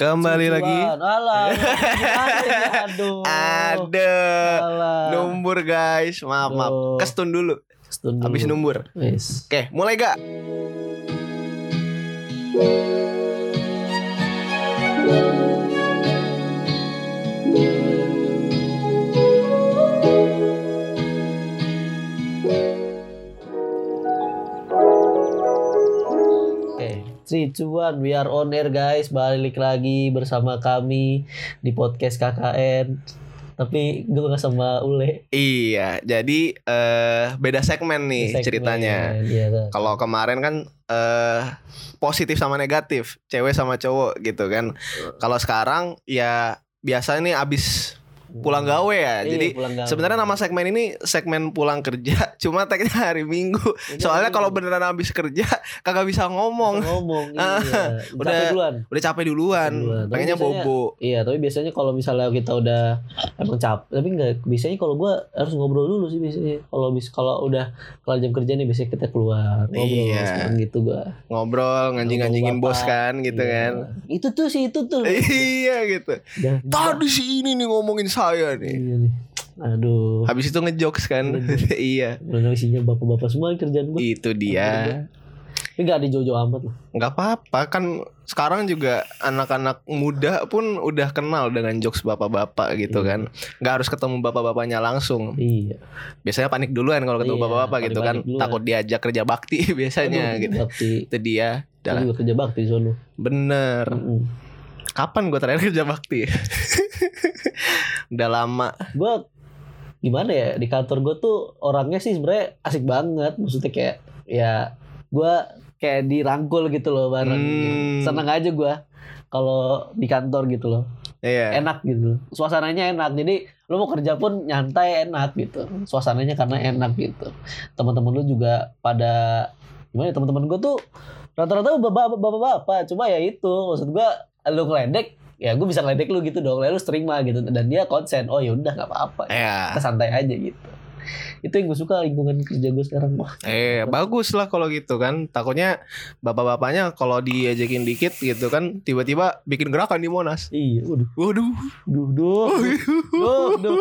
Kembali Cucuan. lagi. Alah, aduh. aduh numbur guys. Maaf, maaf. Kestun dulu. Kestun dulu. Habis numbur. Yes. Oke, mulai gak? thank you 3, 2, 1, we are on air guys. Balik lagi bersama kami di podcast KKN Tapi gue gak sama Ule. Iya, jadi uh, beda segmen nih segmen, ceritanya. iya, kan. Kalau kemarin kan uh, positif sama negatif Cewek sama cowok gitu kan. Kalau sekarang ya biasanya nih abis pulang gawe ya. Iya, Jadi sebenarnya nama segmen ini segmen pulang kerja, cuma tagnya hari Minggu. Ini Soalnya kalau beneran habis kerja kagak bisa ngomong. Bisa ngomong, Ah, iya. udah- Capek duluan. Udah capek duluan, Duluan. Pengennya biasanya- bobo. Iya, tapi biasanya kalau misalnya kita udah emang capek, tapi enggak biasanya kalau gua harus ngobrol dulu sih biasanya. Kalau bis kalau udah kelar jam kerja nih biasanya kita keluar ngobrol Iya. gitu gua. Ngobrol, nganjing-nganjingin bos kan gitu Iya. kan. Itu tuh sih itu tuh. iya gitu. Tadi si ini nih ngomongin saya nih. Iya nih. Aduh. Habis itu ngejokes kan. Iya. Benar isinya bapak-bapak semua kerjaan gua. Itu dia. Ini gak ada jojo amat lah. nggak apa-apa kan sekarang juga anak-anak muda pun udah kenal dengan jokes bapak-bapak gitu Iya. kan nggak harus ketemu bapak-bapaknya langsung Iya. biasanya panik duluan kalau ketemu Iya, bapak-bapak gitu kan duluan. takut diajak kerja bakti biasanya Aduh, gitu Bakti. itu dia lah. juga kerja bakti di sono. bener Mm-mm. Kapan gue terakhir kerja bakti? Udah lama. Gua gimana ya di kantor gue tuh orangnya sih sebenarnya asik banget. Maksudnya kayak ya gua kayak dirangkul gitu loh bareng. Hmm. seneng aja gua kalau di kantor gitu loh. Iya. Enak gitu. Suasananya enak. Jadi lu mau kerja pun nyantai enak gitu. Suasananya karena enak gitu. Teman-teman lu juga pada gimana ya, teman-teman gue tuh rata-rata bapak- bapak-bapak cuma ya itu maksud gua lu ngeledek ya gue bisa ngeledek lu gitu dong. Lalu lu terima gitu. Dan dia konsen oh ya udah nggak apa-apa. Iya. Kita santai aja gitu. Itu yang gue suka lingkungan kerja gue sekarang wah Eh bagus lah kalau gitu kan. Takutnya bapak-bapaknya kalau diajakin dikit gitu kan Tiba-tiba bikin gerakan di Monas. Iya waduh. Waduh. Duh duh. Duh duh.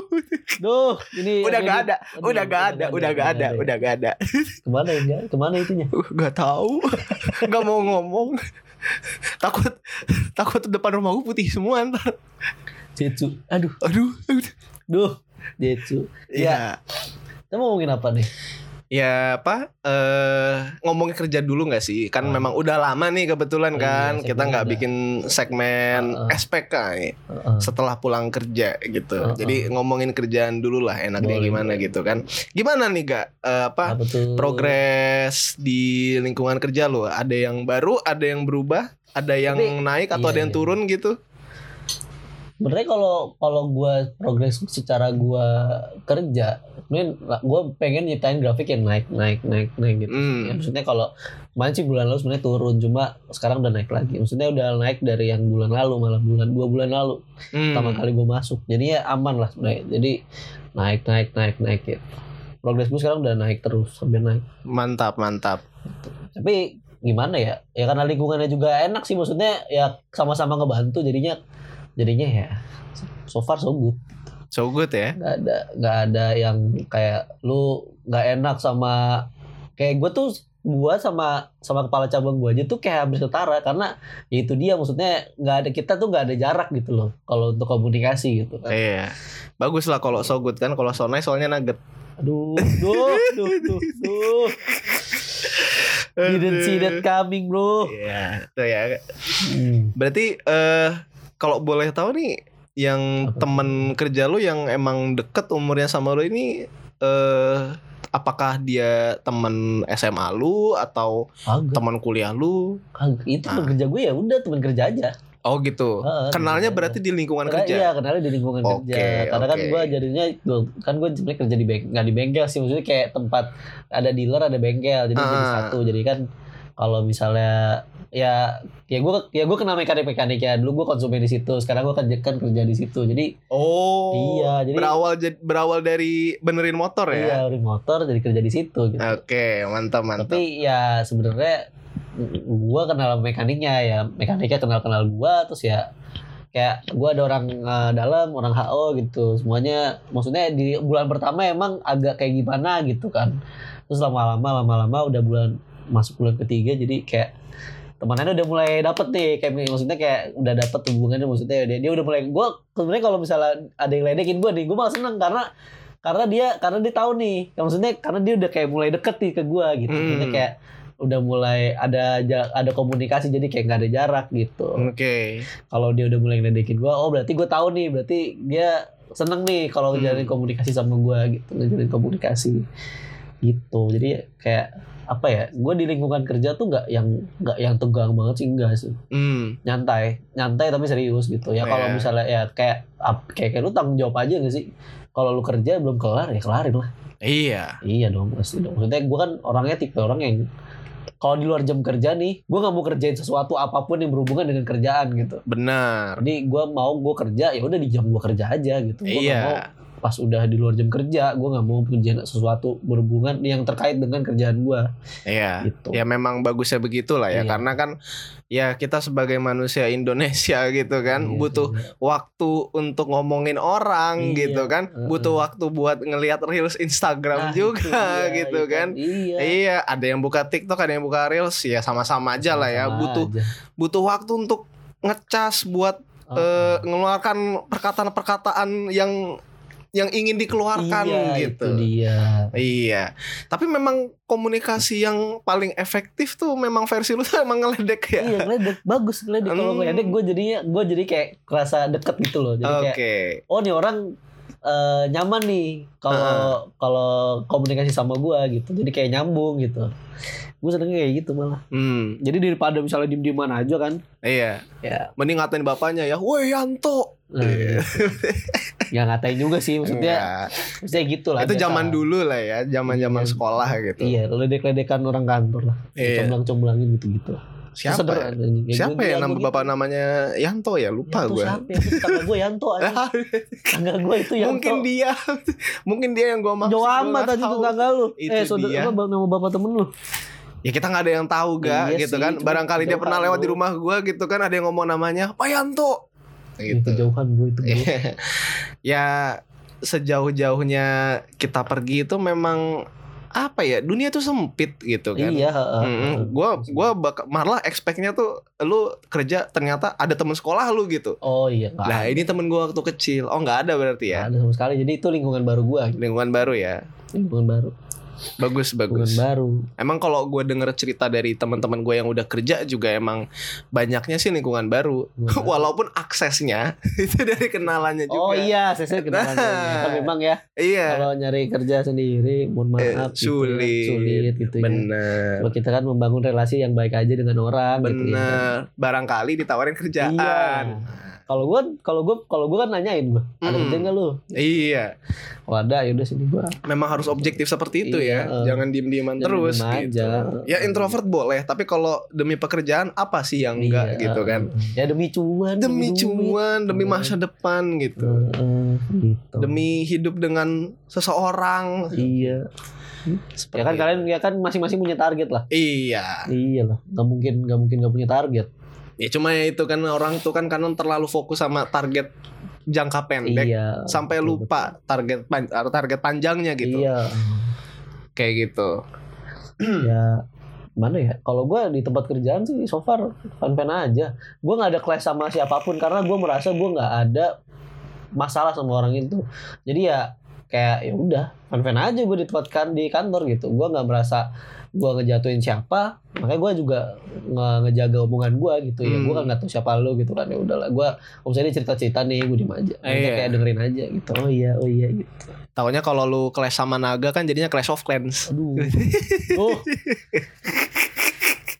Duh ini Udah ini- gak ada Udah gak ada Udah gak ada. Udah gak ada. Ke mana ya ke mana itunya? Gak tahu. Gak mau ngomong Takut Takut depan rumah gue putih semua ntar. Jetsu. Aduh. Aduh. Duh Jetsu. Ya kita mau ngomongin apa nih Ya apa eh ngomongin kerja dulu nggak sih kan Oh. memang udah lama nih kebetulan Oh, kan iya, kita segmen nggak bikin segmen. SPK Heeh. setelah pulang kerja gitu. Jadi ngomongin kerjaan dulu lah enaknya Boleh, gimana gitu kan. Gimana nih gak apa apa progres di lingkungan kerja lo? Ada yang baru, ada yang berubah, ada yang Tapi- naik atau iya, ada yang iya. turun gitu? Sebenarnya kalau kalau gue progres secara gue kerja, sebenarnya gue pengen nyiptain grafik yang naik naik naik naik gitu. Hmm. Ya, maksudnya kalau kemarin sih bulan lalu sebenarnya turun, cuma sekarang udah naik lagi. Maksudnya udah naik dari yang bulan lalu malah bulan dua bulan lalu Hmm. pertama kali gue masuk. Jadi ya aman lah sebenarnya. Jadi naik naik naik naik gitu. Progres gue sekarang udah naik terus sambil naik. Mantap, mantap. Tapi gimana ya? Ya karena lingkungannya juga enak sih maksudnya ya sama-sama ngebantu jadinya jadinya ya so far so good. So good ya. nggak ada nggak ada yang kayak lu nggak enak sama kayak gue tuh gua sama sama kepala cabang gua aja tuh kayak habis ketara karena ya itu dia maksudnya nggak ada kita tuh nggak ada jarak gitu loh kalau untuk komunikasi gitu kan. Iya. Bagus lah kalau so good kan, kalau so nice soalnya nugget. aduh duh duh duh duh didn't see that coming bro Iya, tuh ya. Hmm. Berarti eh kalau boleh tahu nih yang Apa temen kerja lu yang emang deket umurnya sama lu ini eh apakah dia temen SMA lu atau teman kuliah lu? kagak. itu teman Ah. kerja gue ya udah teman kerja aja Oh gitu. Heeh, Kenalnya temen berarti di lingkungan Karena- kerja. Iya, kenalnya di lingkungan Oke, kerja. Karena kan oke. gue jadinya kan gue sebenarnya kerja di bengkel, nggak di bengkel sih, maksudnya kayak tempat ada dealer, ada bengkel, jadi jadi Ah. satu. Jadi kan kalau misalnya ya ya gue ya gue kenal mekanik mekanik ya dulu gue konsumen di situ sekarang gue kerja kan kerja di situ jadi Oh. Iya, jadi- berawal berawal dari benerin motor iya ya. dari motor jadi kerja di situ gitu Oke, mantap mantap. tapi ya sebenarnya gua kenal mekaniknya ya mekaniknya kenal kenal gua terus ya kayak gua ada orang eh, dalam orang HO gitu semuanya maksudnya di bulan pertama emang agak kayak gimana gitu kan terus lama-lama lama-lama udah bulan masuk bulan ketiga jadi kayak temannya udah mulai dapet nih kayak maksudnya kayak udah dapet hubungannya maksudnya dia, dia udah mulai gua sebenarnya kalau misalnya ada yang ledekin gua nih gua malah seneng karena karena dia karena dia tahu nih maksudnya karena dia udah kayak mulai deket nih ke gua gitu Hmm. Maksudnya kayak udah mulai ada ada komunikasi jadi kayak nggak ada jarak gitu Oke. kalau dia udah mulai ngedekin gue oh berarti gue tahu nih berarti dia seneng nih kalau Hmm. ngejalin komunikasi sama gue gitu ngejalin komunikasi gitu jadi kayak apa ya gue di lingkungan kerja tuh nggak yang nggak yang tegang banget sih enggak sih Hmm. nyantai nyantai tapi serius gitu ya kalau Iya. misalnya ya kayak ap- kayak kayak lu tanggung jawab aja gak sih kalau lu kerja belum kelar ya kelarin lah Iya. iya dong pasti dong maksudnya gue kan orangnya tipe orang yang kalau di luar jam kerja nih gue nggak mau kerjain sesuatu apa pun yang berhubungan dengan kerjaan gitu Benar. jadi gue mau gue kerja ya udah di jam gue kerja aja gitu Gua nggak mau Iya. Pas udah di luar jam kerja gue nggak mau kerjain sesuatu berhubungan yang terkait dengan kerjaan gue Iya. gitu Ya memang bagusnya begitulah ya Iya. karena kan ya kita sebagai manusia Indonesia gitu kan Iya, butuh iya. waktu untuk ngomongin orang Iya. gitu kan butuh waktu buat ngelihat reels Instagram Nah, juga dia, gitu iya kan iya Iya, ada yang buka TikTok, ada yang buka Reels, ya sama-sama aja lah ya. Sama Butuh aja. butuh waktu untuk ngecas buat Oh, eh, mengeluarkan perkataan-perkataan yang yang ingin dikeluarkan iya, gitu. itu dia Iya. Tapi memang komunikasi yang paling efektif tuh memang versi lu tuh emang ngeledek ya. iya ngeledek bagus ngeledek kalau Hmm. ngeledek gue jadinya gue jadi kayak kerasa deket gitu loh jadi Oke. kayak oh nih orang eh, nyaman nih kalau kalau komunikasi sama gue gitu jadi kayak nyambung gitu gue seneng kayak gitu malah Hmm, jadi daripada misalnya diem dieman aja kan iya. ya Mending ngatain bapaknya ya, "Woi Yanto." nah, gitu. ya ngatain juga sih maksudnya Enggak. maksudnya gitu lah Itu zaman dulu lah ya, zaman-zaman Iya. sekolah gitu. iya ledek-ledekan orang kantor lah Iya. comblang-comblangin gitu-gitu Siapa? ya? Siapa ya nama bapak namanya Yanto ya? Lupa Yanto gue. siapa ya? Itu tetangga gue Yanto aja. Tetangga gue itu Yanto. mungkin dia mungkin dia yang gue maksud gua amat tadi tetangga lu. Itu eh, saudara apa nama bapak temen lu? Ya kita nggak ada yang tahu ga Iya gitu sih, kan barangkali dia pernah lewat di lu. rumah gue gitu kan ada yang ngomong namanya Pak Yanto Itu gitu jauhan gue itu. gue. ya sejauh-jauhnya kita pergi itu memang apa ya dunia tuh sempit gitu kan Iya, heeh. heeh. gue gua bak- malah expectnya tuh lu kerja ternyata ada teman sekolah lu gitu Oh iya. Nah ini temen gue waktu kecil Oh nggak ada berarti ya ada sama sekali. Jadi itu lingkungan baru gue, Lingkungan baru ya lingkungan baru. Bagus Lingkungan bagus baru. Emang kalau gue denger cerita dari teman-teman gue yang udah kerja juga emang banyaknya sih lingkungan baru. Baru. Walaupun aksesnya itu dari kenalannya juga. Oh iya, saya saya kenal Nah. Tapi memang ya Iya. kalau nyari kerja sendiri, mohon Eh, maaf gitu ya. sulit. sulit gitu ya. Bener. Kalau kita kan membangun relasi yang baik aja dengan orang gitu ya. Barangkali ditawarin kerjaan. Iya. Kalau gua kalau gua kalau gua kan nanyain gua, ada nggak lu? Iya. Kalau ada ya udah sini gua. Memang harus objektif seperti itu Iya, ya. eh. Jangan diem-dieman Jangan terus diem gitu. aja. Ya introvert boleh, tapi kalau demi pekerjaan apa sih yang enggak Iya. gitu kan? Ya demi cuan, Demi duit. cuan, demi Iya. masa depan gitu. Heeh, gitu. Demi hidup dengan seseorang. Iya. Seperti Ya kan itu. kalian ya kan masing-masing punya target lah. Iya. Iya lah, nggak mungkin nggak mungkin nggak punya target. Ya cuma ya itu kan orang tuh kan karena terlalu fokus sama target jangka pendek Iya. sampai betul, lupa target pan- atau target panjangnya gitu. Iya. Kayak gitu. ya mana ya? Kalau gue di tempat kerjaan sih so far fan fan aja. Gue nggak ada clash sama siapa pun karena gue merasa gue nggak ada masalah sama orang itu. Jadi ya kayak ya udah fan fan aja gue di tempat kan di kantor gitu. Gue nggak merasa gue ngejatuhin siapa makanya gue juga nge ngejaga omongan gue gitu ya Hmm. gue kan nggak tahu siapa lu gitu kan ya udahlah gue misalnya dia cerita cerita nih gue diem aja Maksudnya Iya. kayak dengerin aja gitu oh iya oh iya gitu Taunya kalau lu clash sama naga kan jadinya Clash of Clans. aduh oh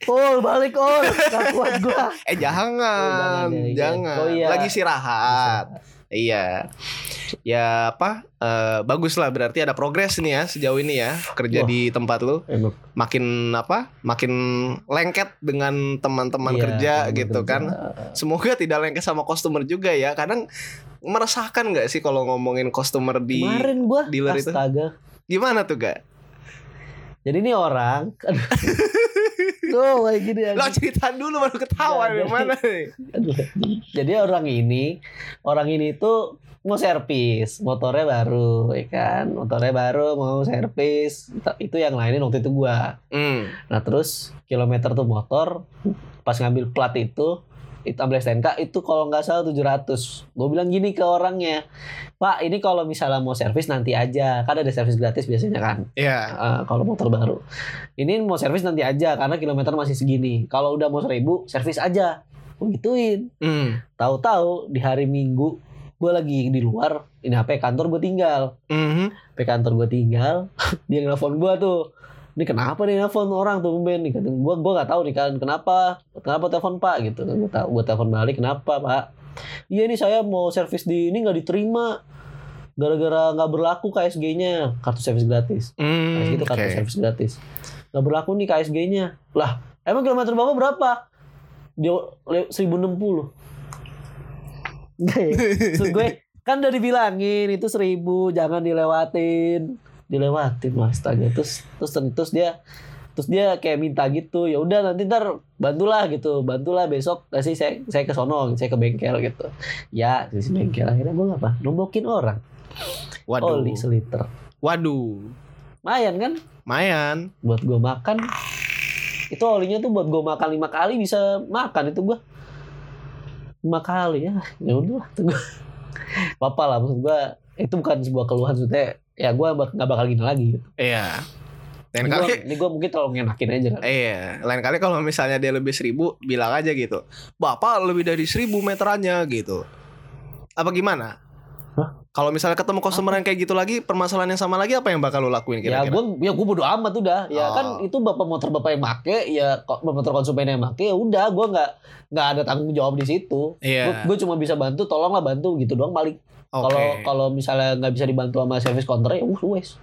Oh balik oh gak kuat gue Eh jangan, Oh, jangan, ya, iya. jangan. Oh, iya. Lagi istirahat. Iya. Ya apa? eh, bagus lah berarti ada progres nih ya sejauh ini ya kerja Wah. di tempat lu. Enak. Makin apa? Makin lengket dengan teman-teman Iya, kerja gitu kerja. kan. Semoga tidak lengket sama customer juga ya. Kadang meresahkan nggak sih kalau ngomongin customer di Kemarin gua dealer itu? astaga. gimana tuh gak? Jadi ini orang aduh. Tuh kayak gini Lo anjing. ceritain dulu baru ketawa jadi- mana nih? Jadi orang ini, orang ini tuh mau servis, motornya baru, ya kan? Motornya baru mau servis. Itu yang lainin waktu itu gua. Hmm. Nah terus kilometer tuh motor pas ngambil plat itu itu ambil STNK itu kalau nggak salah 700 gue bilang gini ke orangnya pak ini kalau misalnya mau servis nanti aja. Kan ada servis gratis biasanya kan? Iya. Eh, kalau motor baru. Ini mau servis nanti aja karena kilometer masih segini. Kalau udah mau seribu servis aja. Gue gituin. Hmm. tahu-tahu di hari minggu gue lagi di luar ini HP kantor gue tinggal. Mhm. HP kantor gue tinggal dia nelfon gue tuh ini kenapa nih nelfon orang tuh Ben nih kata gue gue nggak tahu nih kan kenapa? Kenapa telepon pak? Gitu. Gue tahu gue telepon balik. Kenapa pak? Iya ini saya mau servis di ini nggak diterima. Gara-gara nggak berlaku KSG-nya kartu servis gratis. Hmm. KSG itu kartu oke. servis gratis. Nggak berlaku nih KSG-nya lah emang kilometer bapak berapa? Dia le- 1060 Enggak ya? Maksud gue kan udah dibilangin itu seribu jangan dilewatin dilewatin mas. Astaga terus terus terus dia terus dia kayak minta gitu ya udah nanti ntar bantulah gitu. Bantulah besok kasih saya saya ke sono saya ke bengkel gitu. Ya di bengkel. Akhirnya gue apa nombokin orang. Waduh. oli seliter. Waduh. lumayan kan? Mayan. buat gue makan. Itu olinya tuh buat gue makan lima kali bisa makan itu gue lima kali ya. Ya udah tuh gue apa lah maksud gue itu bukan sebuah keluhan maksudnya ya gue bak nggak bakal gini lagi gitu. Iya. Lain ini kali gue ini gue mungkin terlalu ngenakin aja kan Iya, lain kali kalau misalnya dia lebih seribu, bilang aja gitu. Bapak lebih dari seribu meterannya gitu. Apa gimana? Hah? Kalau misalnya ketemu customer yang kayak gitu lagi, permasalahan yang sama lagi, apa yang bakal lo lakuin ya kira-kira? gue ya gue bodo amat udah ya Oh. kan itu bapak motor bapak yang make ya motor konsumen yang make ya udah gue nggak nggak ada tanggung jawab di situ Iya. gue cuma bisa bantu tolonglah bantu gitu doang paling Oke. Kalau kalau misalnya nggak bisa dibantu sama service counter ya uh wes.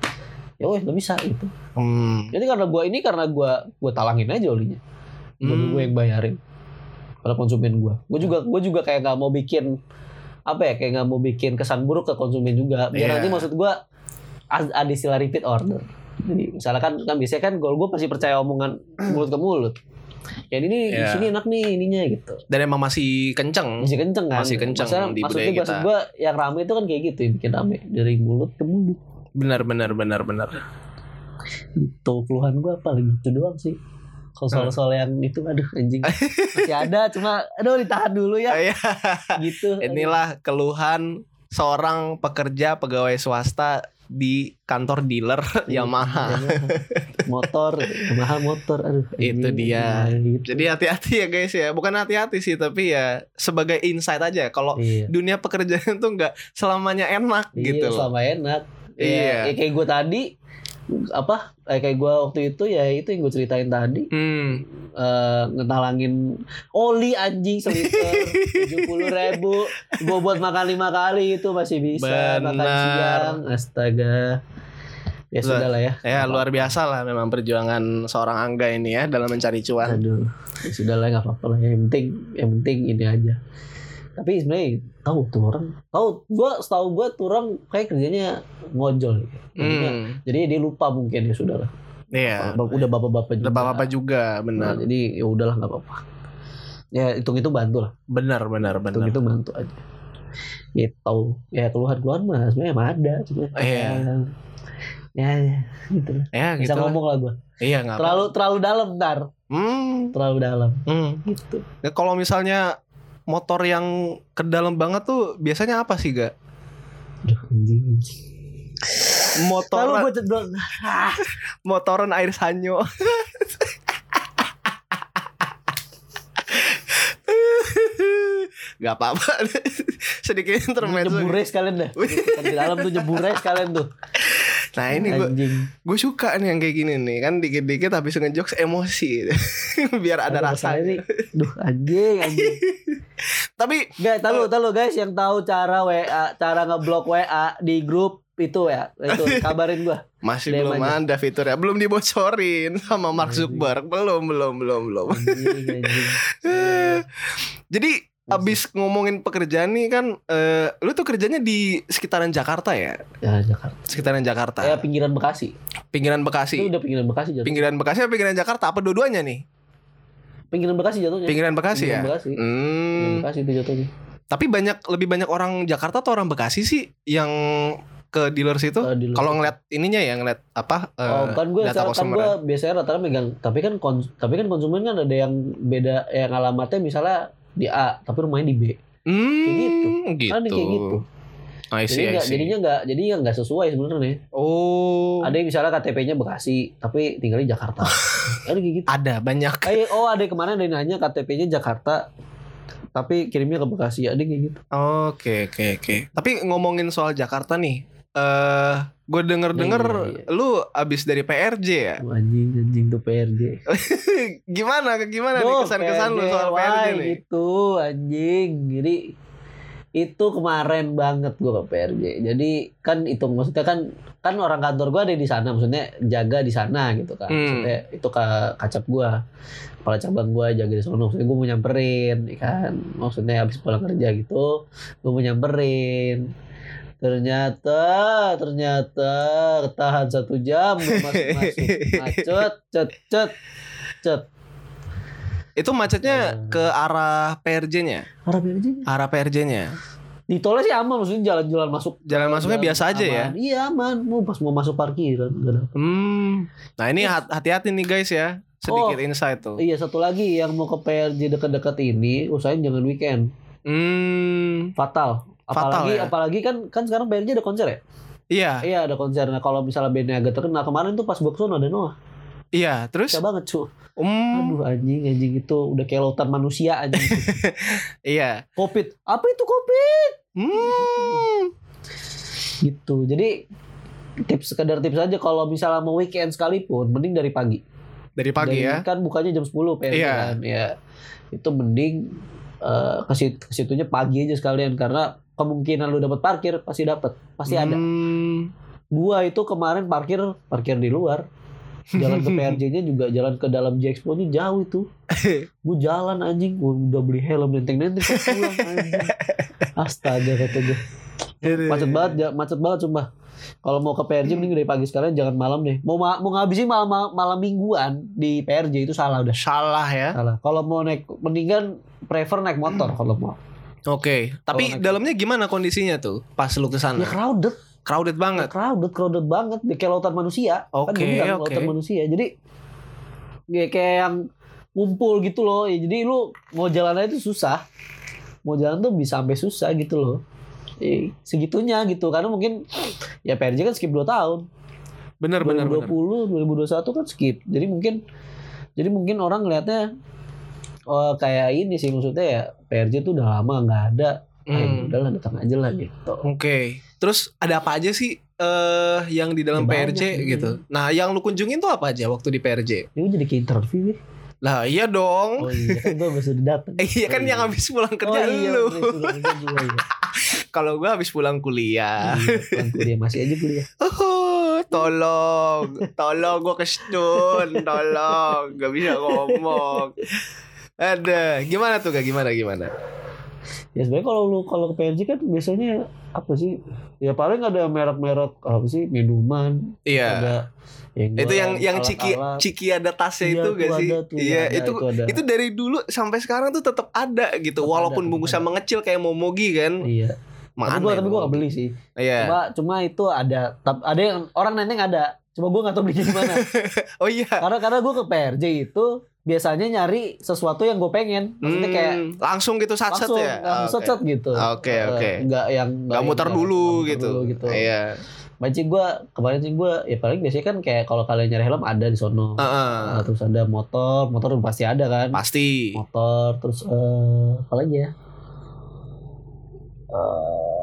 Ya wes nggak bisa gitu. Hmm. Jadi karena gua ini karena gua gua talangin aja olinya. Gua, Hmm. gua yang bayarin. Kalau konsumen gua. Gua juga gua juga kayak nggak mau bikin apa ya kayak nggak mau bikin kesan buruk ke konsumen juga. Biar Iya. nanti maksud gua ad- ada istilah repeat order. Jadi misalnya kan biasanya kan gua gua pasti percaya omongan mulut ke mulut. Ya ini di Iya. sini enak nih ininya gitu. Dan emang masih kenceng. Masih kenceng kan? Masih kenceng Maksudnya, di maksudnya budaya maksud gua yang rame itu kan kayak gitu ya, bikin rame dari mulut ke mulut. Benar, benar, benar, benar. Itu keluhan gue paling gitu doang sih. Kalau soal-soal yang itu aduh anjing masih ada cuma aduh ditahan dulu ya Iya. gitu. Inilah keluhan seorang pekerja pegawai swasta di kantor dealer Yamaha. motor mahal motor aduh Itu anjing. dia. Nah, gitu. Jadi hati-hati ya guys ya. Bukan hati-hati sih, tapi ya sebagai insight aja. Kalau iya. dunia pekerjaan tuh nggak selamanya enak Iya, gitu loh. selama enak. Iya. Ya, ya kayak gue tadi apa kayak gue waktu itu ya itu yang gue ceritain tadi Hmm. eh ngetalangin oli anjing seliter tujuh puluh ribu gue buat makan lima kali itu masih bisa makan Benar. siang astaga ya Lah, sudah lah ya Ya luar biasa lah memang perjuangan seorang Angga ini ya dalam mencari cuan. aduh ya sudah lah nggak apa-apa lah yang penting yang penting ini aja tapi sebenarnya tahu tuh orang tahu gue setahu gue tuh orang kayak kerjanya ngojol Jadinya- Hmm. jadi dia lupa mungkin ya sudah lah Iya. udah bapak-bapak juga Bapak-bapak juga Nah, benar. jadi ya udahlah nggak apa-apa ya hitung itu bantu lah Benar benar hitung benar. itu bantu aja gitu ya keluhan keluhan mah sebenarnya emang ada cuma Iya. ya, ya gitu lah Ya bisa gitu. lah. ngomong lah gue Iya nggak apa. terlalu terlalu dalam ntar Hmm. terlalu dalam hmm. gitu Ya, kalau misalnya motor yang ke dalam banget tuh biasanya apa sih ga? Aduh, anjing. Lalu Motor gue motoran air sanyo. Gak apa-apa Sedikit intermezzo Nyebure sekalian dah Di dalam tuh nyebure sekalian tuh Nah ini gue gue suka nih yang kayak gini nih. Kan dikit-dikit habis ngejokes emosi. Biar ada Aduh, rasa. nih, Duh anjing anjing. Tapi Guys, tahu tahu guys yang tahu cara WA, cara ngeblok WA di grup itu ya, itu kabarin gua. masih DM belum aja. ada fitur ya. Belum dibocorin sama Mark Zuckerberg. Belum, belum, belum, belum. Anjing, anjing. Jadi abis ngomongin pekerjaan nih kan eh, Lu tuh kerjanya di sekitaran Jakarta ya? Ya Jakarta. Sekitaran Jakarta Ya pinggiran Bekasi. Pinggiran Itu Bekasi udah pinggiran Bekasi jadi. Pinggiran Bekasi apa pinggiran Jakarta? Apa dua-duanya nih? Pinggiran Bekasi jatuhnya. Pinggiran Bekasi ya. Pinggiran Bekasi. Pinggiran Hmm. Bekasi itu jatuhnya. Tapi banyak lebih banyak orang Jakarta atau orang Bekasi sih yang ke dealer situ? Eh, di luar Kalau ngeliat ininya ya ngeliat apa? eh, Oh, kan gue data kan customer gue biasanya rata-rata megang tapi kan kons- tapi kan konsumen kan ada yang beda yang alamatnya misalnya di A tapi rumahnya di B. Hmm, gitu. gitu. Ada yang kayak gitu. I Jadi see, I nggak see. jadinya nggak jadinya nggak sesuai sebenarnya. Oh, Ada yang misalnya KTP-nya Bekasi tapi tinggal di Jakarta. ada kayak gitu. ada banyak. Kayak oh ada yang kemarin ada yang nanya KTP-nya Jakarta tapi kirimnya ke Bekasi ada kayak gitu. Oke, oke, oke. Tapi ngomongin soal Jakarta nih, eh gue denger-denger Iya, iya. lu abis dari PRJ ya? Oh, anjing anjing tuh PRJ. gimana? Gimana nih Duh, kesan-kesan lu PRJ, soal wah, PRJ nih? Itu anjing. Jadi itu kemarin banget gua ke PRJ. Jadi kan itu maksudnya kan kan orang kantor gua ada di sana, maksudnya jaga di sana gitu kan. Hmm. Maksudnya itu ka, kacap gua. Kepala cabang gua jaga di sana. Maksudnya gua mau nyamperin, ya kan. Maksudnya habis pulang kerja gitu, gua mau nyamperin. Ternyata, ternyata ketahan satu jam masuk-masuk. Macet, cet, cet, cet. Itu macetnya Eh. ke arah PRJ-nya? Arah PRJ Arah PRJ-nya. Di tolnya sih aman, maksudnya jalan-jalan masuk. Jalan masuknya Jalan biasa aja ya? aman. Iya aman, mau pas mau masuk parkiran. Hmm. Nah ini hat- hati-hati nih guys ya. Sedikit insight tuh. Iya satu lagi yang mau ke PRJ dekat-dekat ini, usahain jangan weekend. Hmm. Fatal. Fatal Apalagi ya? apalagi kan kan sekarang PRJ ada konser ya? Iya, Iya ada konser. Nah kalau misalnya bandnya agak terkenal kemarin tuh pas ke sana ada Noah. iya. Terus? Bisa banget cu. Hmm. Aduh anjing anjing itu udah kayak lautan manusia anjing. Iya. Covid. Apa itu Covid? Hmm. Gitu. Jadi tips sekedar tips aja kalau misalnya mau weekend sekalipun mending dari pagi. Dari pagi Dari- ya. Kan bukanya jam 10 PRJ Iya. kan. Ya. Itu mending eh ke sit- ke situnya pagi aja sekalian karena kemungkinan lu dapat parkir pasti dapat. Pasti ada. Hmm. Gua itu kemarin parkir parkir di luar. Jalan ke PRJ-nya juga jalan ke dalam J-Expo nya jauh itu. Gue jalan anjing, gue udah beli helm pulang anjing. Astaga kata gue. Macet banget, ja- macet banget sumpah. Kalau mau ke PRJ mending dari pagi sekalian jangan malam deh. Mau ma- mau ngabisin malam malam mingguan di PRJ itu salah udah. Salah ya. Salah. Kalau mau naik mendingan prefer naik motor kalau mau. Oke. Tapi naik- dalamnya gimana kondisinya tuh pas lu ke Ya sana? crowded, Crowded banget. crowded, crowded banget. Di kayak lautan manusia. kan Oke, gue bilang oke. lautan manusia. Jadi ya kayak yang ngumpul gitu loh. Ya, jadi lu mau jalan aja itu susah. Mau jalan tuh bisa sampai susah gitu loh. Eh, segitunya gitu karena mungkin ya PRJ kan skip 2 tahun. Bener bener bener. 2020, 2021 kan skip. Jadi mungkin jadi mungkin orang ngelihatnya oh kayak ini sih maksudnya ya PRJ tuh udah lama nggak ada. Hmm. Hmm. udahlah datang aja lah gitu. Oke. Terus ada apa aja sih eh yang di dalam Ya, banyak PRJ sih. gitu? Nah, yang lu kunjungin tuh apa aja waktu di PRJ? Ini jadi kayak interview ya. Lah, iya dong. Oh iya kan gue bisa datang. Eh, iya kan Oh, yang habis pulang kerja oh, iya, lu. iya. Kalau gua habis pulang kuliah. Iya, pulang kuliah masih aja kuliah. Oh, tolong, tolong gue kestun, tolong, gak bisa ngomong. Ada, gimana tuh gak gimana gimana? Ya sebenarnya kalau lu kalau ke PRJ kan biasanya apa sih? Ya paling ada merek-merek apa sih minuman, Iya, ada yang itu yang yang ciki alat-alat. ciki ada tasnya Iya, itu gak sih? ada tuh, Iya, ada, itu itu ada. itu dari dulu sampai sekarang tuh tetap ada gitu, Tetap walaupun ada, bungkusnya tetap mengecil kayak momogi kan. Iya. Mana? tapi gua ya tapi gua gak beli sih. Iya. Cuma cuma itu ada tap- ada yang orang nenteng ada. Cuma gua gak tahu belinya di mana. Oh iya. karena karena gua ke PRJ itu biasanya nyari sesuatu yang gue pengen. Maksudnya kayak Hmm, langsung gitu sat langsung ya. langsung Oke. set gitu. Oke, Eh, oke. Nggak yang Gak muter yang- dulu nggak muter gitu. dulu gitu. Iya. Banci gue kemarin sih gue ya paling biasanya kan kayak kalau kalian nyari helm ada di sono. Heeh. Nah, terus ada motor, motor pasti ada kan. Pasti. Motor terus eh apa lagi ya? Eh,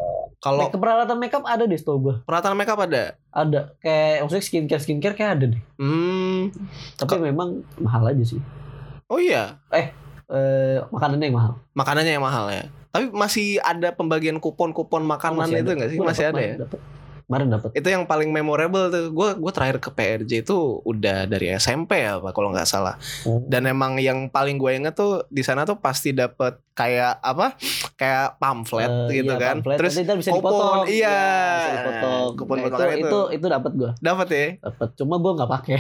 Kalau make- peralatan makeup ada di store gue. peralatan makeup ada. Ada kayak maksudnya skincare skincare kayak ada deh. Hmm. Tapi memang mahal aja sih. Oh iya. Eh makanannya yang mahal. Makanannya yang mahal ya. Tapi masih ada pembagian kupon-kupon makanan Masih itu ada. enggak sih? Gua Masih dapet, ada ya? Dapet. Kemarin dapat. Itu yang paling memorable tuh. Gue gue terakhir ke PRJ itu udah dari SMP ya, Pak kalau nggak salah. Oh. Dan emang yang paling gue inget tuh di sana tuh pasti dapet kayak apa? Kayak pamflet Eh, gitu iya, kan. pamflet. Terus ntar bisa kupon, dipotong. iya. Ya, bisa dipotong. Kupon Nah, itu, itu itu. itu dapat gua. dapat ya. Dapat. Cuma gua nggak pakai.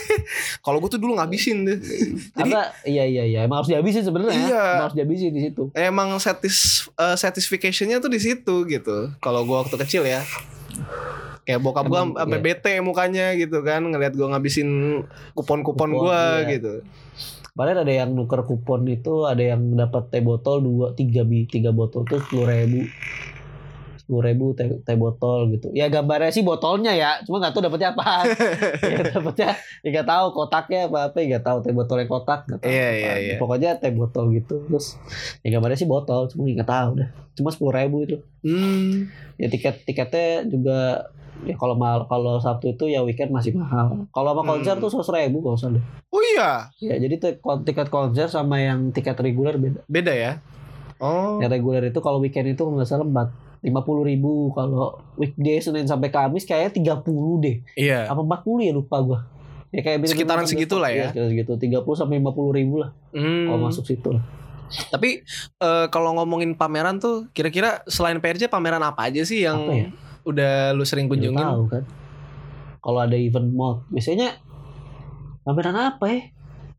Kalau gue tuh dulu ngabisin tuh. Jadi Karena iya iya iya emang harus dihabisin sebenarnya. Iya. Emang harus dihabisin di situ. emang satis eh, satisfactionnya tuh di situ gitu. Kalau gue waktu kecil ya. Kayak bokap gue sampai iya. bete mukanya gitu kan ngelihat gue ngabisin kupon-kupon Kupon, gue iya. gitu. Padahal ada yang nuker kupon itu ada yang dapat teh botol dua tiga bi tiga botol tuh sepuluh ribu sepuluh ribu teh, teh botol gitu ya gambarnya sih botolnya ya cuma nggak tahu dapetnya apa ya dapetnya ya nggak tahu kotaknya apa apa ya nggak tahu teh botolnya kotak nggak tahu Iya, apa. iya, iya. pokoknya teh botol gitu terus ya gambarnya sih botol cuma nggak tahu dah cuma sepuluh ribu itu Hmm. ya tiket tiketnya juga ya kalau mal kalau sabtu itu ya weekend masih mahal kalau sama konser Hmm. tuh seratus ribu kalau usah deh Oh iya, ya jadi tiket konser sama yang tiket reguler beda beda ya. Oh. yang reguler itu kalau weekend itu nggak salah empat lima puluh ribu kalau weekday senin sampai kamis kayaknya tiga puluh deh Iya. apa empat puluh ya lupa gua ya kayak bener-bener Sekitaran sampai- segitu lah ya. iya, sekitar segitu tiga puluh sampai lima puluh ribu lah Hmm. kalau masuk situ lah Tapi eh, kalau ngomongin pameran tuh kira-kira selain PRJ pameran apa aja sih yang Apa ya? udah lu sering kunjungin? tahu kan kalau ada event mall biasanya pameran apa ya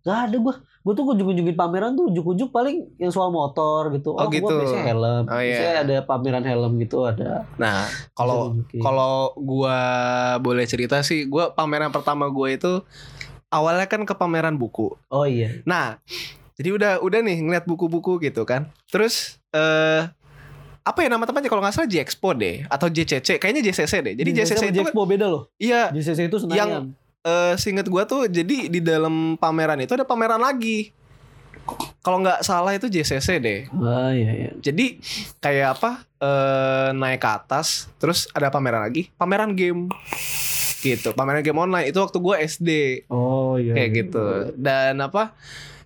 Gak ada gua Gua tuh kunjung-kunjungin pameran tuh ujuk-ujuk paling yang soal motor gitu. Oh, gua gitu. biasanya helm. Oh, iya. Biasanya ada pameran helm gitu ada. Nah, kalau kalau gua boleh cerita sih, gua pameran pertama gua itu awalnya kan ke pameran buku. Oh iya. Nah, jadi udah udah nih ngeliat buku-buku gitu kan. Terus eh apa ya nama tempatnya kalau nggak salah J-Expo deh atau JCC kayaknya JCC deh. Jadi JCC sama itu kan, Jexpo beda loh. iya JCC itu Senayan. Eh seinget gua tuh jadi di dalam pameran itu ada pameran lagi. Kalau nggak salah itu JCC deh. Ah iya iya. Jadi kayak apa? eh naik ke atas, terus ada pameran lagi, pameran game. Gitu, pameran game online itu waktu gue SD Oh iya. kayak iya. gitu. Dan apa?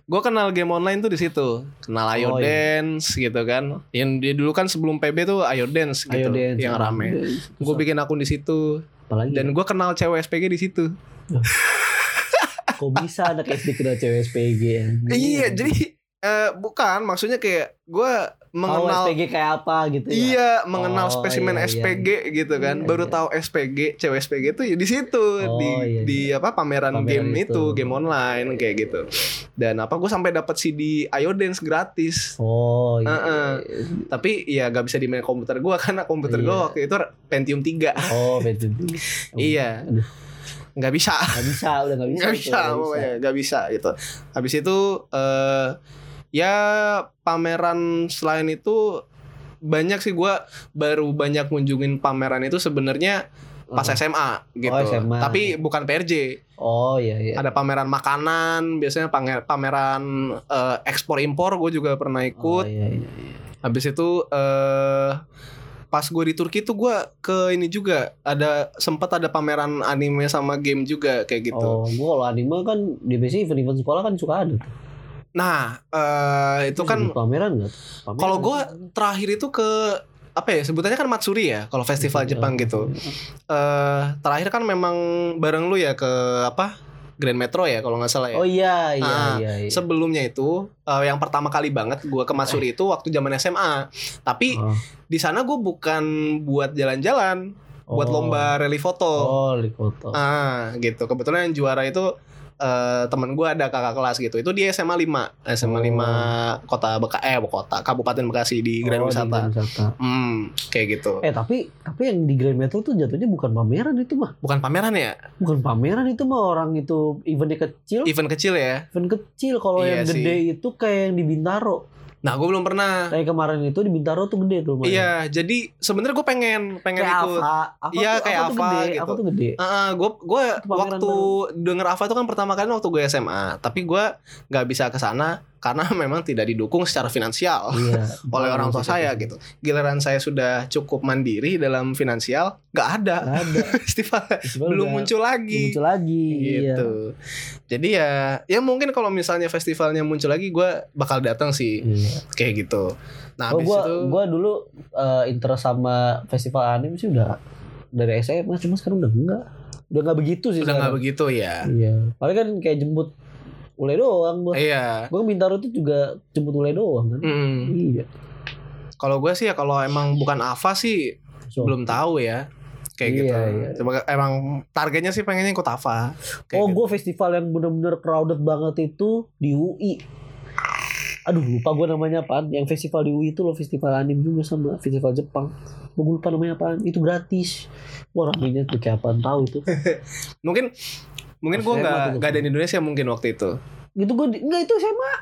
Gue kenal game online tuh di situ. Kenal Ayo Oh, iya. Dance gitu kan. Yang dia dulu kan sebelum PB tuh Ayo Dance gitu, Ayo dance. yang rame. Gue bikin akun di situ apalagi dan gue kenal cewek SPG di situ. Kok bisa anak SD kenal cewek SPG ya? Iya, jadi eh, bukan maksudnya kayak gue mengenal oh, SPG kayak apa gitu ya. Iya, mengenal Oh, spesimen iya, iya. SPG gitu kan. Iya, Baru iya. tahu SPG, cewek SPG itu ya di situ Oh, di iya, di apa pameran, Pameran game itu. itu. game online kayak gitu. Dan apa gue sampai dapat CD Ayo Dance gratis. Oh iya. Heeh. Tapi ya gak bisa dimain komputer gua karena komputer Iya. gua waktu itu Pentium 3. Oh, betul. Iya. Aduh, nggak bisa. Gak bisa, udah gak bisa. nggak bisa, nggak pokoknya nggak bisa gitu. Habis itu eh ya pameran selain itu banyak sih gua baru banyak kunjungin pameran itu sebenarnya pas Oh. SMA gitu. Oh, SMA. Tapi bukan PRJ. Oh iya iya. Ada pameran makanan, biasanya pamer- pameran eh, ekspor impor gue juga pernah Oh, ikut. iya, iya, iya. Habis itu eh pas gue di Turki tuh gue ke ini juga ada sempat ada pameran anime sama game juga kayak gitu. Oh, gua kalau anime kan di biasanya event-event sekolah kan suka ada tuh. Nah, eh itu kan pameran? Pameran. kalau gue terakhir itu ke apa ya sebutannya kan Matsuri ya kalau festival. Jepang gitu. Eh terakhir kan memang bareng lu ya ke apa Grand Metro ya kalau nggak salah ya. Oh iya iya Ah, iya. iya. Sebelumnya itu eh, yang pertama kali banget gue ke Matsuri itu waktu zaman SMA. Tapi Oh. di sana gue bukan buat jalan-jalan, buat Oh. lomba rally foto. Oh, di foto. Ah, gitu. Kebetulan yang juara itu eh teman gue ada kakak kelas gitu. Itu dia SMA 5, SMA Oh. 5 Kota Beka eh kota Kabupaten Bekasi di Grand Oh, di Wisata. Grand Wisata. Hmm, kayak gitu. Eh tapi tapi yang di Grand Metro tuh jatuhnya bukan pameran itu mah. Bukan pameran ya? Bukan pameran itu mah orang itu eventnya kecil. Event kecil ya. Event kecil kalau Iya yang sih. gede itu kayak yang di Bintaro. Nah, gue belum pernah. Kayak kemarin itu di Bintaro tuh gede tuh. lumayan. Iya, jadi sebenarnya gue pengen pengen Kayak ikut. Ava, Ava Iya, tuh, kayak Ava tuh Ava gede, gitu. Ava tuh gede. Heeh, gue gue waktu denger Ava itu kan pertama kali waktu gue SMA, tapi gue nggak bisa ke sana karena memang tidak didukung secara finansial Iya. oleh orang tua saya gitu. Giliran saya sudah cukup mandiri dalam finansial, nggak ada Festival belum muncul belum lagi. muncul lagi. Iya. Gitu. Jadi ya, ya mungkin kalau misalnya festivalnya muncul lagi, gue bakal datang sih Iya. kayak gitu. Nah, Oh, gua, itu gua dulu eh, interest sama festival anime sih udah dari SMA cuma sekarang udah enggak udah nggak begitu sih Udah nggak begitu ya. iya paling kan kayak jemput ule doang gua Iya. gua Bintaro itu juga jemput ule doang kan Mm. iya Kalau gue sih ya kalau emang bukan Ava sih So, belum tahu ya. Kayak Iya, gitu. iya. Coba emang targetnya sih pengennya ikut Ava. Kayak oh gitu. gue festival yang bener-bener crowded banget itu di UI aduh lupa gue namanya apaan yang festival di UI itu loh festival anime juga sama festival Jepang gue lupa namanya apaan itu gratis wah ramenya tuh kayak apaan tahu itu Mungkin mungkin gue SMA nggak nggak ada di Indonesia mungkin waktu itu. gitu gue enggak itu SMA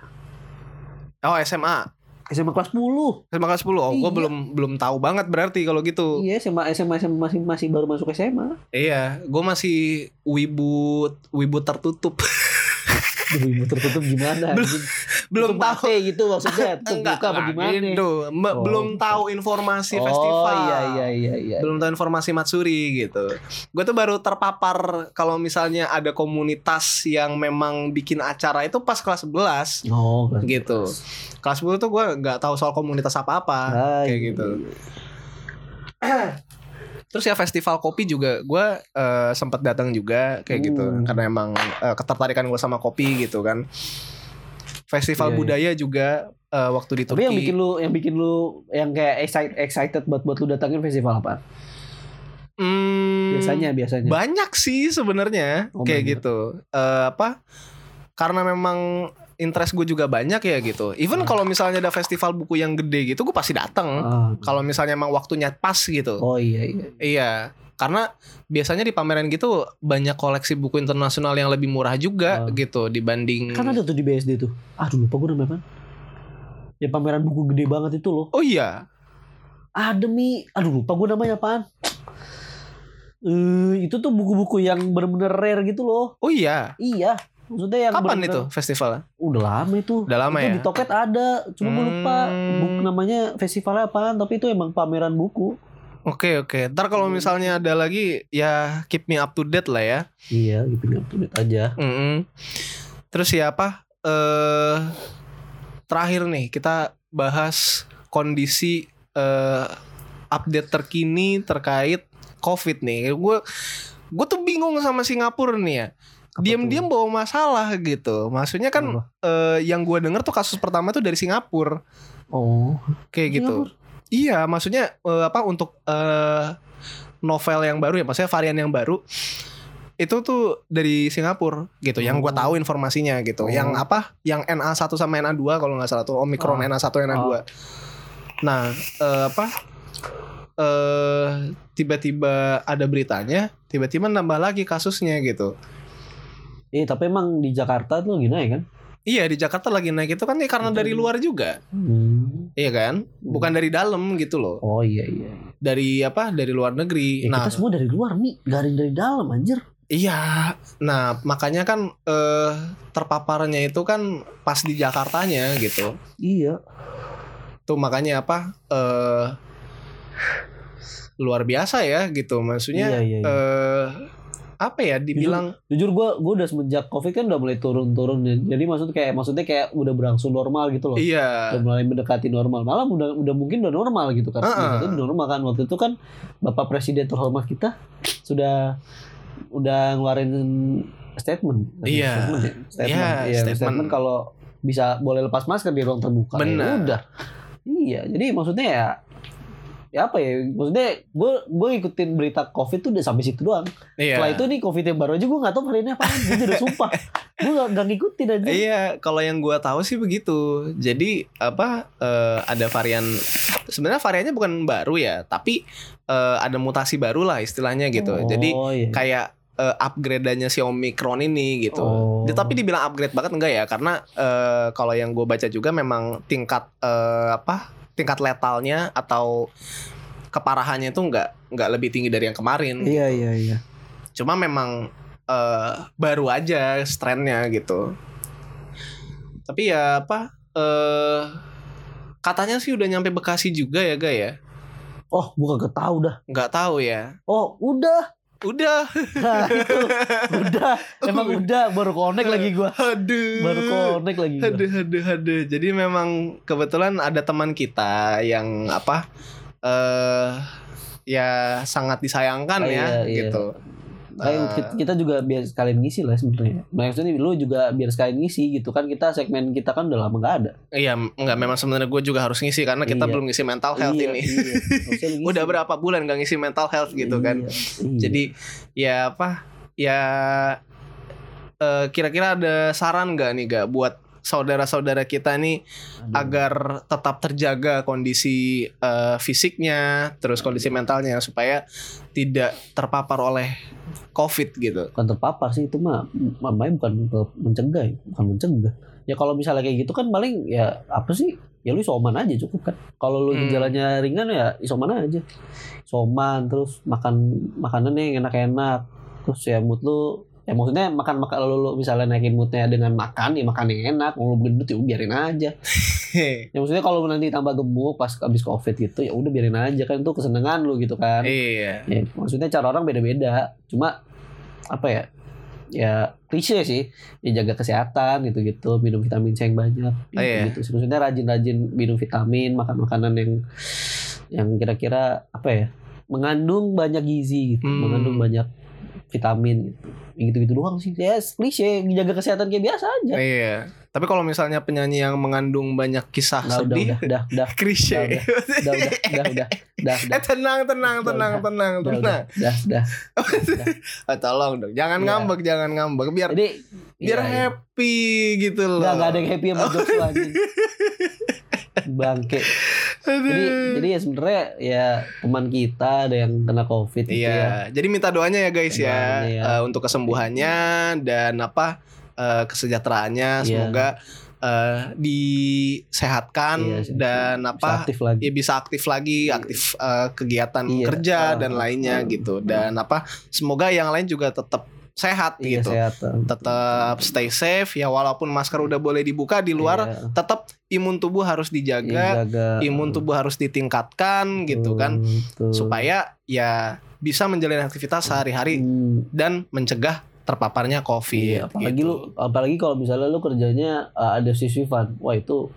Oh SMA. SMA kelas 10 SMA kelas 10. Oh, gue Iya. belum belum tahu banget berarti kalau gitu. iya SMA SMA SMA masih masih baru masuk SMA Iya, gue masih wibu wibu tertutup. Ibu tertutup gimana Belum- belum tahu. gitu maksudnya muka apa gimana gitu. Me- Oh. Belum tahu informasi oh festival. iya iya iya iya Belum tahu informasi Matsuri gitu. Gue tuh baru terpapar kalau misalnya ada komunitas yang memang bikin acara itu pas kelas 11 oh kelas gitu. Kelas 10 tuh gue nggak tahu soal komunitas apa-apa Ah, kayak iya, gitu. Terus ya festival kopi juga gue eh, sempat datang juga kayak gitu Hmm. karena emang eh, ketertarikan gue sama kopi gitu kan. Festival Iya, iya. budaya juga eh, waktu di Turki. Tapi yang bikin lu yang bikin lu yang kayak excited excited buat buat lu datangin festival apa? Hmm, Biasanya biasanya. banyak sih sebenarnya Oh, kayak banyak. gitu. Eh, apa? Karena memang interest gue juga banyak ya gitu. Even Ah. kalau misalnya ada festival buku yang gede gitu, gue pasti datang. Ah. Kalau misalnya emang waktunya pas gitu. Oh iya iya. Iya, karena biasanya di pameran gitu banyak koleksi buku internasional yang lebih murah juga Ah. gitu dibanding. Kan ada tuh di BSD tuh. Aduh lupa gue namanya apa. Ya pameran buku gede banget itu loh. Oh iya, Ada mi. Aduh lupa gue namanya apaan. Eh itu tuh buku-buku yang bener-bener rare gitu loh. oh iya. Iya. Maksudnya yang Kapan itu festivalnya? Udah lama itu. Udah lama itu ya. di Toket ada. Cuma gue lupa Hmm. buku namanya festivalnya apaan. Tapi itu emang pameran buku. Oke oke. Ntar kalau Hmm. misalnya ada lagi ya keep me up to date lah ya. Iya gitu update aja. Mm-mm. Terus ya apa? Eh terakhir nih kita bahas kondisi eh update terkini terkait COVID nih. Gue gue tuh bingung sama Singapura nih ya. Diam-diam bawa masalah gitu. Maksudnya kan Apa? eh, yang gue denger tuh kasus pertama tuh dari Singapura Oh. kayak gitu. Iya, maksudnya eh, apa untuk eh, novel yang baru ya, maksudnya varian yang baru itu tuh dari Singapura gitu. Yang gue Oh. tahu informasinya gitu. Oh. Yang apa? Yang NA1 sama NA2 kalau nggak salah tuh Omicron Oh. NA1 NA2. Nah, eh, apa? eh tiba-tiba ada beritanya, tiba-tiba nambah lagi kasusnya gitu. Iya tapi emang di Jakarta tuh lagi naik kan? Iya di Jakarta lagi naik itu kan ya karena dari luar juga, Hmm. iya kan? Bukan dari dalam gitu loh. Oh iya iya. Dari apa? Dari luar negeri. Ya, nah, kita semua dari luar mi, ada yang dari dalam anjir. Iya, nah makanya kan eh, terpaparnya itu kan pas di Jakartanya gitu. Iya. Tuh makanya apa? eh luar biasa ya gitu. Maksudnya Iya iya. iya. eh apa ya? Dibilang Jujur gue gue udah semenjak covid kan udah mulai turun-turun ya. Jadi maksud kayak maksudnya kayak udah berangsur normal gitu loh. iya, Udah mulai mendekati normal. Malah udah udah mungkin udah normal gitu kan. Itu udah normal kan waktu itu kan Bapak Presiden terhormat kita sudah udah ngeluarin statement. Iya. Statement, ya? statement. Iya, Iya, statement. statement kalau bisa boleh lepas masker di ruang terbuka. Ya Benar. udah. Iya, jadi maksudnya ya ya apa ya maksudnya gue gue ikutin berita covid tuh udah sampai situ doang iya. setelah itu nih covid yang baru aja gue nggak tahu variannya apa gue udah sumpah gue gak, gak ngikutin aja Iya, kalau yang gua tahu sih begitu. Jadi apa eh, ada varian sebenarnya variannya bukan baru ya, tapi eh, ada mutasi baru lah istilahnya gitu. Jadi oh, iya. kayak eh, upgrade-nya si Omicron ini gitu. Oh. Dia- Tapi dibilang upgrade banget enggak ya? Karena eh, kalau yang gue baca juga memang tingkat eh, apa? Tingkat letalnya atau keparahannya itu enggak enggak lebih tinggi dari yang kemarin. iya iya iya Cuma memang eh, baru aja strainnya gitu. Tapi ya apa? eh katanya sih udah nyampe Bekasi juga ya, Ga ya? oh gue kagak tahu dah Nggak tahu ya. oh udah Udah. nah itu udah emang udah baru connect lagi gue Aduh. baru connect lagi gua. Aduh, aduh, aduh. Jadi memang kebetulan ada teman kita yang apa? eh ya sangat disayangkan Oh, ya iya, iya. gitu. Eh, kita- kita juga biar sekalian ngisi lah sebenarnya. Maksudnya lu juga biar sekalian ngisi gitu kan kita segmen kita kan udah lama nggak ada. Iya, enggak memang sebenarnya gue juga harus ngisi karena kita Iya. belum ngisi mental health Iya, ini. iya. Udah berapa bulan gak ngisi mental health gitu kan. Iya, iya. Jadi ya apa? Ya eh, kira-kira ada saran gak nih gak buat saudara-saudara kita nih Aduh. agar tetap terjaga kondisi eh, fisiknya, terus kondisi mentalnya supaya tidak terpapar oleh COVID gitu. bukan terpapar sih itu mah mamanya bukan mencegah bukan mencegah ya kalau misalnya kayak gitu kan paling ya apa sih ya lu isoman aja cukup kan kalau lu Hmm. gejalanya ringan ya isoman aja isoman terus makan makanan yang enak-enak terus ya mood lu ya maksudnya makan makan lu, lu misalnya naikin moodnya dengan makan ya makan yang enak. Mau lu gendut ya biarin aja. Ya maksudnya kalau nanti tambah gemuk pas habis covid gitu ya udah biarin aja. Kan itu kesenangan lu gitu kan. Iya. ya maksudnya cara orang beda-beda. Cuma apa ya ya klise sih. Ya jaga kesehatan gitu-gitu. Minum vitamin C yang banyak. Gitu, Oh, iya. gitu maksudnya rajin-rajin minum vitamin makan makanan yang yang kira-kira apa ya mengandung banyak gizi gitu. Hmm. mengandung banyak vitamin gitu gitu-gitu doang sih ya klise jaga kesehatan kayak biasa aja Iya. Tapi kalau misalnya penyanyi yang mengandung banyak kisah nah, udah sedih, udah udah udah klise. udah udah udah udah udah udah eh tenang, tenang, Udah, tenang, udah. tenang, udah tenang. udah udah udah. Ah, tolong dong, jangan Iya. ngambek, jangan ngambek, biar jadi biar iya, iya. happy gitu loh. Enggak ada yang happy sama anjing. Bangke. Jadi jadi ya sebenarnya ya teman kita ada yang kena Covid gitu ya. Iya, jadi minta doanya ya guys ya, ya. eh, untuk kesembuhannya dan apa eh, kesejahteraannya Iya. semoga eh, disehatkan Iya, dan Bisa apa aktif lagi. ya bisa aktif lagi, Iya. aktif eh, kegiatan Iya. kerja Ah, dan lainnya ah, gitu ah. dan apa semoga yang lain juga tetap sehat Iya, gitu, sehat. tetap stay safe ya walaupun masker udah boleh dibuka di luar, Iya. tetap imun tubuh harus dijaga, jaga. imun tubuh harus ditingkatkan gitu kan Betul. supaya ya bisa menjalani aktivitas sehari-hari Hmm, dan mencegah terpaparnya COVID. iya, apalagi gitu. lu apalagi kalau misalnya lu kerjanya uh, ada shift-shiftan. Wah, itu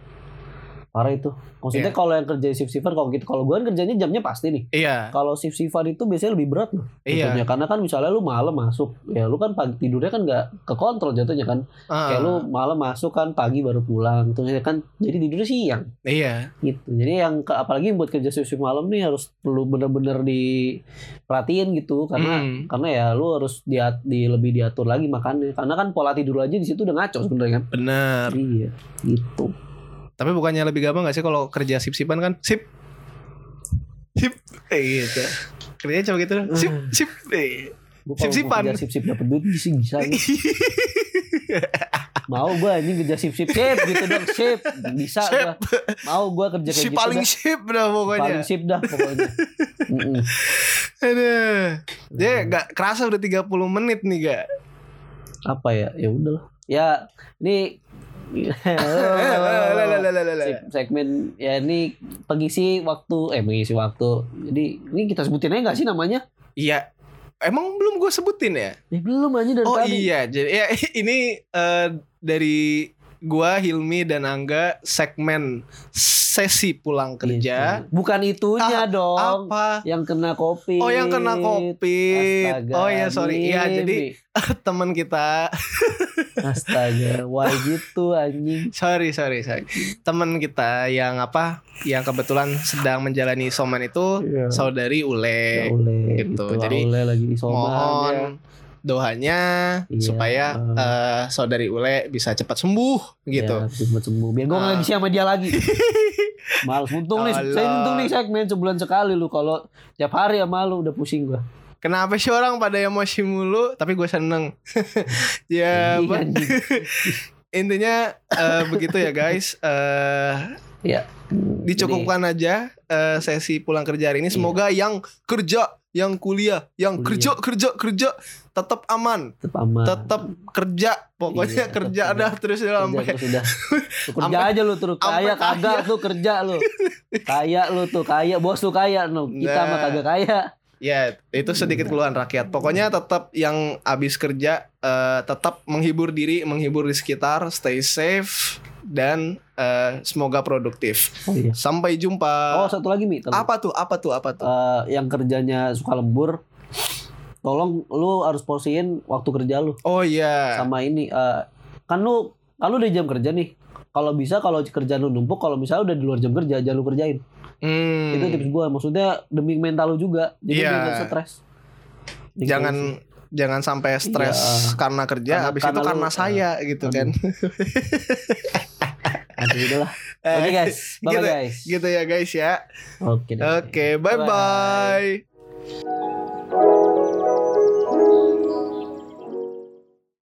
parah itu. Maksudnya Iya. kalau yang kerja shift-shiftan kalau gitu kalau gua kan kerjanya jamnya pasti nih. Iya, Kalau shift-shiftan itu biasanya lebih berat loh. iya. jatuhnya. Karena kan misalnya lu malam masuk, ya lu kan pagi tidurnya kan nggak kekontrol jatuhnya kan. Ah, Kayak lu malam masuk kan pagi baru pulang, terus ya kan jadi tidurnya siang Iya, gitu. Jadi yang ke- apalagi buat kerja shift shift malam nih harus perlu bener-bener diperhatiin gitu karena Hmm. karena ya lu harus diat, di lebih diatur lagi makannya. Karena kan pola tidur aja di situ udah ngaco sebenarnya kan. bener. Iya, gitu. Tapi bukannya lebih gampang gak sih kalau kerja sip-sipan kan? Sip. Sip. Eh gitu. Kerjanya cuma gitu. Sip, sip. Eh. Sip-sipan. sip-sip dapet duit sih bisa. mau gue anjing kerja sip-sip sip gitu dong sip bisa Sip. gua. mau gue kerja kayak si gitu paling dah. sip dah pokoknya. paling sip dah pokoknya Mm-mm. Aduh. Dia Hmm. gak kerasa udah 30 menit nih gak? apa ya ya udah ya ini Sip, segmen ya ini pengisi waktu eh pengisi waktu jadi ini kita sebutin aja nggak sih namanya Iya. Emang belum gue sebutin ya? ya belum aja dari Oh tadi iya, jadi ya ini eh, dari gua Hilmi dan Angga segmen sesi pulang kerja. Gitu. bukan itunya dong Apa? yang kena kopi Oh yang kena. Astaga, Oh ya sorry. Iya jadi teman kita. astaga why gitu anjing sorry sorry sorry. Teman kita yang apa? Yang kebetulan sedang menjalani isoman itu Iya. saudari Ya Ule. gitu. gitu. Jadi, oleh lagi isoman ya. Doanya Iya. supaya eh, saudari Ule bisa cepat sembuh gitu. Ya, cepat sembuh. Biar gue Ah. nggak sama dia lagi. Males untung nih, saya Tolong. untung nih segmen sebulan sekali lu kalau tiap hari sama lu udah pusing gua. Kenapa sih orang pada emosi mulu? Tapi gue seneng. ya, anjing. intinya eh, begitu ya guys. Eh Ya. dicukupkan aja eh, sesi pulang kerja hari ini. Semoga yang kerja, yang kuliah, yang Kuliah. kerja, kerja, kerja tetap aman, Jadi, tetap aman. tetap kerja. Pokoknya Iya, kerja dah terus ya kerja sampai terus udah. Lu kerja aja lu terus kaya kagak tuh kerja lu. Kaya lu tuh kaya, bos lu kaya lu. Kita Nah. mah kagak kaya. Ya, itu sedikit keluhan rakyat. Pokoknya tetap yang habis kerja eh, tetap menghibur diri, menghibur di sekitar, stay safe dan eh, semoga produktif. Oh iya. Sampai jumpa. Oh satu lagi Mi. Tolong. apa tuh? Apa tuh? Apa tuh? Eh, yang kerjanya suka lembur, tolong lu harus porsiin waktu kerja lu Oh iya. sama ini. eh, kan lu kan lu udah jam kerja nih. Kalau bisa kalau kerjaan lu numpuk, kalau misalnya udah di luar jam kerja, jangan lu kerjain. Hmm. Itu tips gue. Maksudnya demi mental lu juga. Jadi Iya. biar nggak stres. Gitu jangan jangan sampai stres Iya. karena kerja Karena- habis karena itu lu- karena saya gitu aduh. kan. Aduh, udah lah. Oke Eh, guys, bye gitu, guys. gitu ya guys ya. Oke. deh. Oke, bye bye.